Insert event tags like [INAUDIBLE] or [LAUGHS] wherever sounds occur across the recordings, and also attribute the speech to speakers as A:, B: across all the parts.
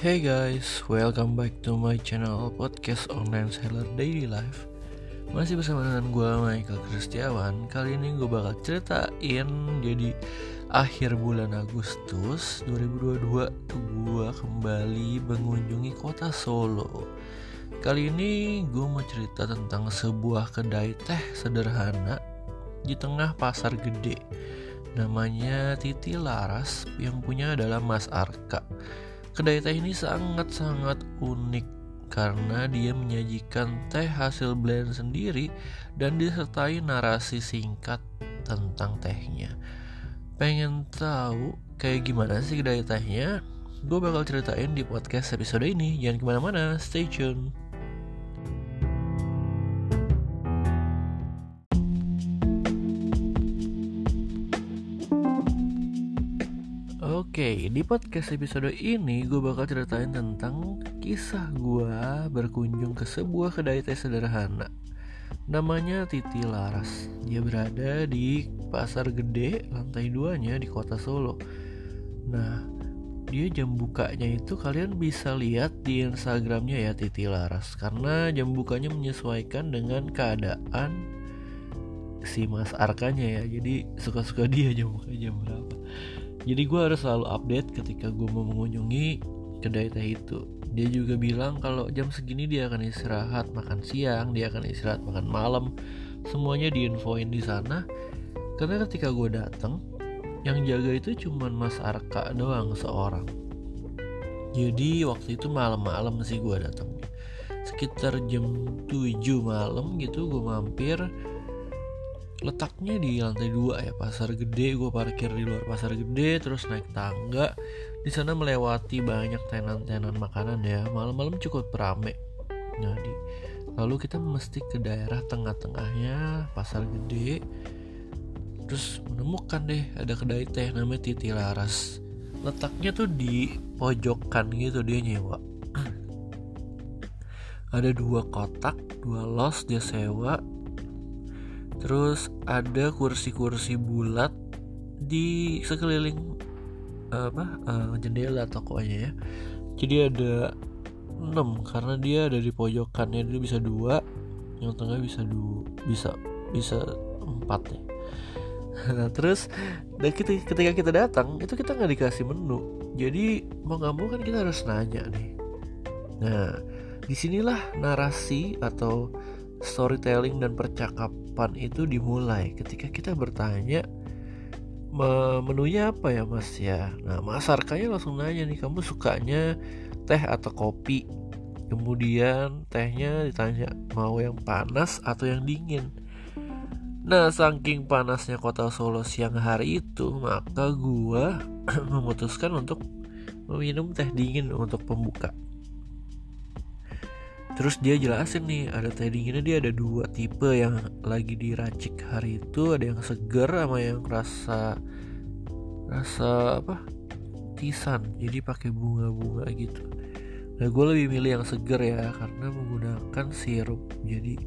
A: Hey guys, welcome back to my channel podcast online seller daily life. Masih bersama dengan gue Michael Kristiawan. Kali ini gue bakal ceritain jadi akhir bulan Agustus 2022 tuh gue kembali mengunjungi kota Solo. Kali ini gue mau cerita tentang sebuah kedai teh sederhana di tengah pasar gede. Namanya Titi Laras yang punya adalah Mas Arka. Kedai teh ini sangat-sangat unik karena dia menyajikan teh hasil blend sendiri dan disertai narasi singkat tentang tehnya. Pengen tahu kayak gimana sih kedai tehnya? Gue bakal ceritain di podcast episode ini. Jangan ke mana-mana, stay tune. Oke, di podcast episode ini gue bakal ceritain tentang kisah gue berkunjung ke sebuah kedai teh sederhana. Namanya Titi Laras. Dia berada di Pasar Gede, lantai duanya di kota Solo. Nah, dia jam bukanya itu kalian bisa lihat di Instagramnya ya Titi Laras. Karena jam bukanya menyesuaikan dengan keadaan si Mas Arkanya ya. Jadi suka-suka dia jam buka jam berapa jadi gue harus selalu update ketika gue mau mengunjungi kedai teh itu. Dia juga bilang kalau jam segini dia akan istirahat makan siang dia akan istirahat makan malam. Semuanya diinfoin di sana. Karena ketika gue datang yang jaga itu cuman Mas Arka doang seorang. Jadi waktu itu malam-malam sih gue datang sekitar jam 7 malam gitu gue mampir letaknya di lantai dua ya pasar gede. Gue parkir di luar pasar gede terus naik tangga. Di sana melewati banyak tenan-tenan makanan ya. Malam-malam cukup rame. Jadi lalu kita mesti ke daerah tengah-tengahnya pasar gede. Terus menemukan deh ada kedai teh namanya Titi Laras. Letaknya tuh di pojokan gitu dia nyewa. [CLEARS THROAT] Ada dua kotak dua los dia sewa Terus ada kursi-kursi bulat di sekeliling apa uh, jendela tokonya ya. Jadi ada 6 karena dia ada di pojokannya dia bisa dua, yang tengah bisa dua, bisa bisa empat ya. [LAUGHS] Nah terus dan ketika kita datang itu kita nggak dikasih menu, jadi mau nggak mau kan kita harus nanya nih. Nah di sinilah narasi atau storytelling dan percakapan itu dimulai ketika kita bertanya menunya apa ya mas? Ya. Nah mas Arkanya langsung nanya nih kamu sukanya teh atau kopi? Kemudian tehnya ditanya mau yang panas atau yang dingin? Nah saking panasnya kota Solo siang hari itu maka gua [CLEARS THROAT] memutuskan untuk meminum teh dingin untuk pembuka Terus dia jelasin nih ada teh dinginnya dia ada dua tipe yang lagi diracik hari itu. Ada yang seger sama yang rasa rasa apa? Tisan. Jadi pakai bunga-bunga gitu. Nah gue lebih milih yang seger ya karena menggunakan sirup. Jadi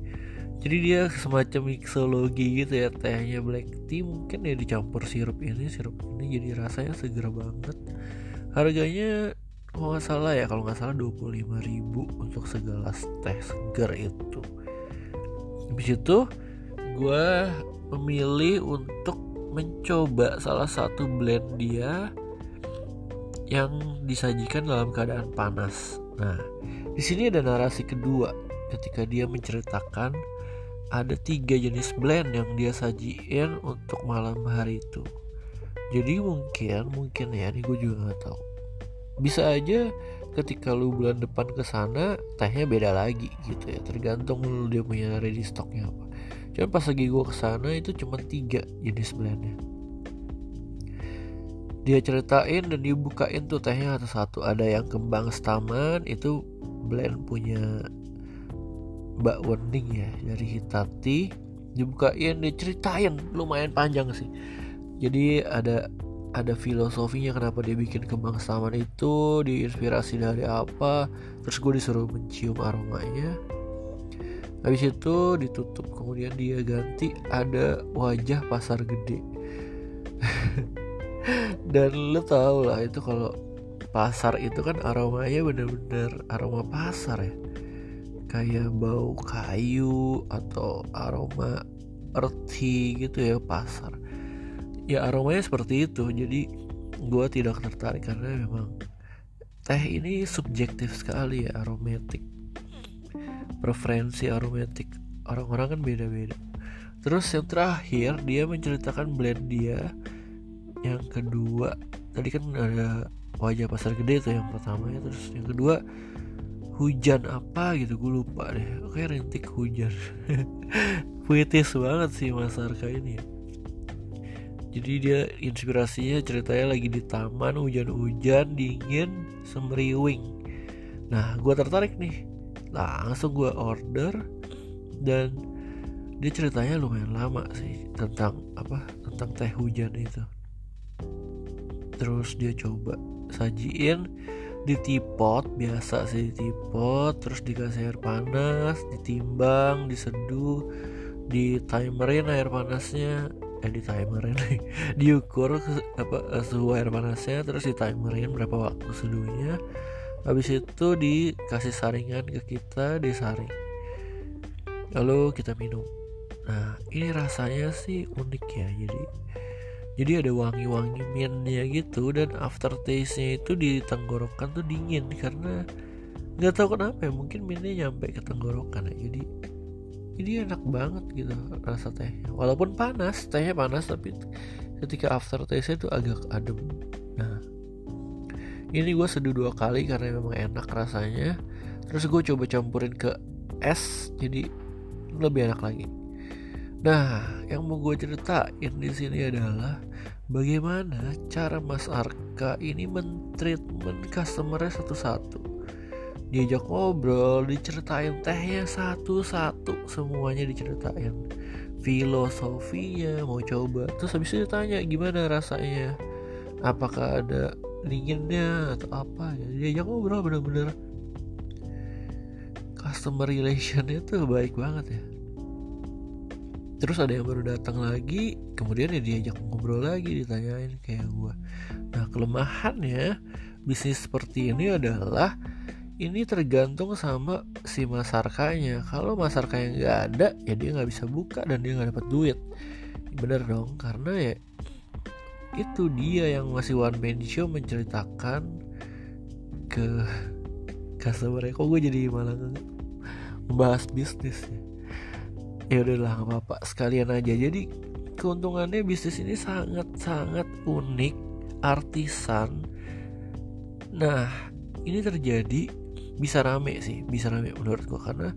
A: jadi dia semacam mixologi gitu ya tehnya black tea. Mungkin ya dicampur sirup ini sirup ini jadi rasanya seger banget. Harganya kalau nggak salah ya kalau nggak salah 25 ribu untuk segelas teh segar itu. Habis itu gue memilih untuk mencoba salah satu blend dia yang disajikan dalam keadaan panas. Nah di sini ada narasi kedua. Ketika dia menceritakan ada tiga jenis blend yang dia sajiin untuk malam hari itu. Jadi mungkin mungkin ya ini gue juga nggak tahu bisa aja ketika lu bulan depan ke sana tehnya beda lagi gitu ya. Tergantung lu dia punya ready stocknya apa. Cuman pas lagi gue ke sana itu cuma tiga jenis blendnya. Dia ceritain dan dibukain tuh tehnya satu-satu ada yang kembang staman itu blend punya Mbak Wening ya dari Hitati dibukain diceritain. Lumayan panjang sih. Jadi ada ada filosofinya kenapa dia bikin kembang saman itu diinspirasi dari apa. Terus gue disuruh mencium aromanya. Habis itu ditutup kemudian dia ganti ada wajah pasar gede. [LAUGHS] Dan lo tau lah itu kalau pasar itu kan aromanya bener-bener aroma pasar ya. Kayak bau kayu atau aroma earthy gitu ya pasar ya aromanya seperti itu. Jadi gue tidak tertarik karena memang teh ini subjektif sekali ya aromatik. Preferensi aromatik. Orang-orang kan beda-beda. Terus yang terakhir dia menceritakan blend dia. Yang kedua tadi kan ada wajah pasar gede tuh yang pertama ya. Terus yang kedua hujan apa gitu gue lupa deh. Oke rintik hujan. [LAUGHS] Puitis banget sih Mas Arka ini ya. Jadi dia inspirasinya ceritanya lagi di taman hujan-hujan dingin semeriwing nah gue tertarik nih. Langsung gue order dan dia ceritanya lumayan lama sih tentang apa tentang teh hujan itu. Terus dia coba sajiin di tipot biasa sih di tipot terus dikasih air panas ditimbang diseduh di timerin air panasnya eh di timerin. [LAUGHS] Diukur apa eh, suhu air panasnya terus di timerin berapa waktu seduhnya. Habis itu dikasih saringan ke kita disaring. Lalu kita minum. Nah ini rasanya sih unik ya jadi jadi ada wangi-wangi mintnya gitu dan aftertaste-nya itu di tenggorokan tuh dingin karena nggak tahu kenapa ya mungkin mintnya nyampe ke tenggorokan ya jadi ini enak banget gitu rasa tehnya walaupun panas tehnya panas tapi ketika aftertaste-nya itu agak adem. Nah ini gue seduh dua kali karena memang enak rasanya. Terus gue coba campurin ke es jadi lebih enak lagi. Nah, yang mau gue ceritain di sini adalah bagaimana cara Mas Arka ini mentreatment customernya satu-satu. Diajak ngobrol, diceritain tehnya satu-satu, semuanya diceritain. Filosofinya mau coba, terus habis itu ditanya gimana rasanya, apakah ada dinginnya atau apa? Ya. Diajak ngobrol bener-bener. Customer relationnya tuh baik banget ya. Terus ada yang baru datang lagi kemudian ya diajak ngobrol lagi ditanyain kayak gue nah kelemahannya bisnis seperti ini adalah ini tergantung sama si masarkanya. Kalau masarkanya nggak ada ya dia nggak bisa buka dan dia nggak dapat duit. Bener dong karena ya itu dia yang masih one man show menceritakan ke customer kok gue jadi malah membahas bisnis ya? Ya udahlah nggak apa-apa. Sekalian aja. Jadi keuntungannya bisnis ini sangat sangat unik artisan. Nah ini terjadi bisa rame sih bisa rame menurut gua. Karena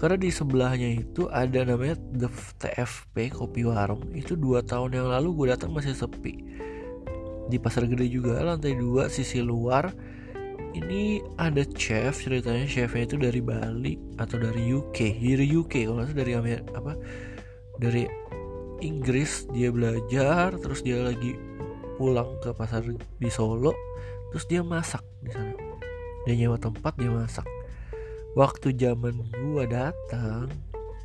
A: karena di sebelahnya itu ada namanya The TFP Kopi Warung. Itu dua tahun yang lalu gue datang masih sepi. Di pasar gede juga lantai dua sisi luar. Ini ada chef ceritanya chefnya itu dari Bali atau dari UK dari UK kalau nggak dari Amerika apa? Dari Inggris dia belajar terus dia lagi pulang ke pasar di Solo terus dia masak di sana dia nyewa tempat dia masak. Waktu zaman gua datang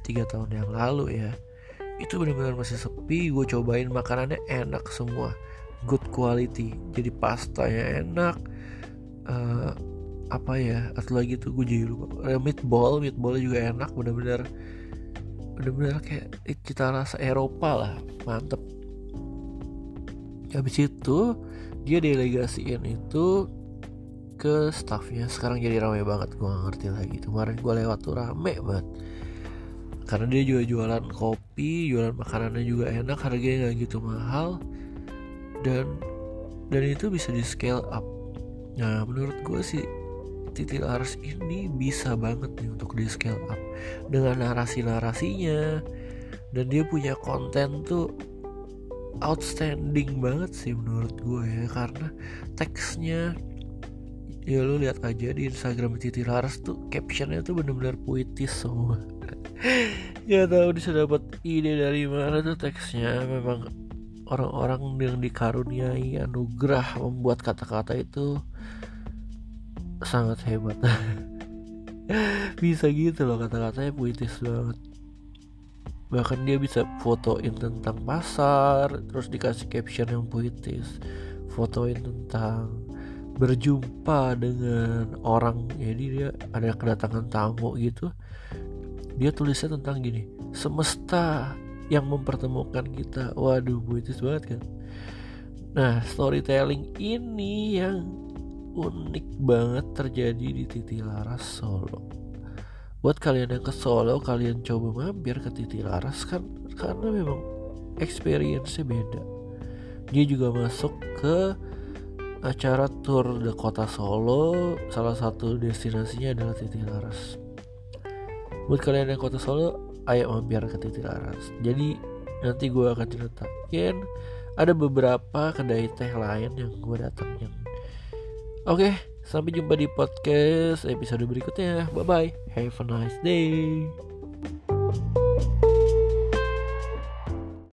A: tiga tahun yang lalu ya itu benar-benar masih sepi gue cobain makanannya enak semua. Good quality jadi pastanya enak uh, apa ya atau lagi tuh gue jadi lupa. Uh, meatball meatball juga enak bener-bener bener-bener kayak kita rasa Eropa lah mantep. Habis itu dia delegasiin itu ke staffnya. Sekarang jadi ramai banget gue gak ngerti lagi. Kemarin gue lewat tuh rame banget. Karena dia juga jualan kopi jualan makanannya juga enak harganya gak gitu mahal. Dan dan itu bisa di scale up. Nah menurut gue sih Titi Laras ini bisa banget nih untuk di scale up. Dengan narasi-narasinya. Dan dia punya konten tuh outstanding banget sih menurut gue ya. Karena teksnya ya lu lihat aja di Instagram Titi Laras tuh captionnya tuh bener-bener puitis semua. [LAUGHS] Ya tahu bisa dapat ide dari mana tuh teksnya. Memang orang-orang yang dikaruniai anugerah membuat kata-kata itu sangat hebat. [LAUGHS] Bisa gitu loh kata-katanya puitis banget. Bahkan dia bisa fotoin tentang pasar terus dikasih caption yang puitis. Fotoin tentang berjumpa dengan orang jadi dia ada kedatangan tamu gitu. Dia tulisnya tentang gini semesta yang mempertemukan kita. Waduh buitis banget kan? Nah storytelling ini yang unik banget terjadi di Titi Laras Solo. Buat kalian yang ke Solo kalian coba mampir ke Titi Laras kan karena memang experience-nya beda. Dia juga masuk ke acara tour de kota Solo salah satu destinasinya adalah Titi Laras. Buat kalian yang kota Solo ayo mampir ke Titi Laras. Jadi nanti gue akan ceritain ada beberapa kedai teh lain yang gue datangin oke sampai jumpa di podcast episode berikutnya. Bye bye have a nice day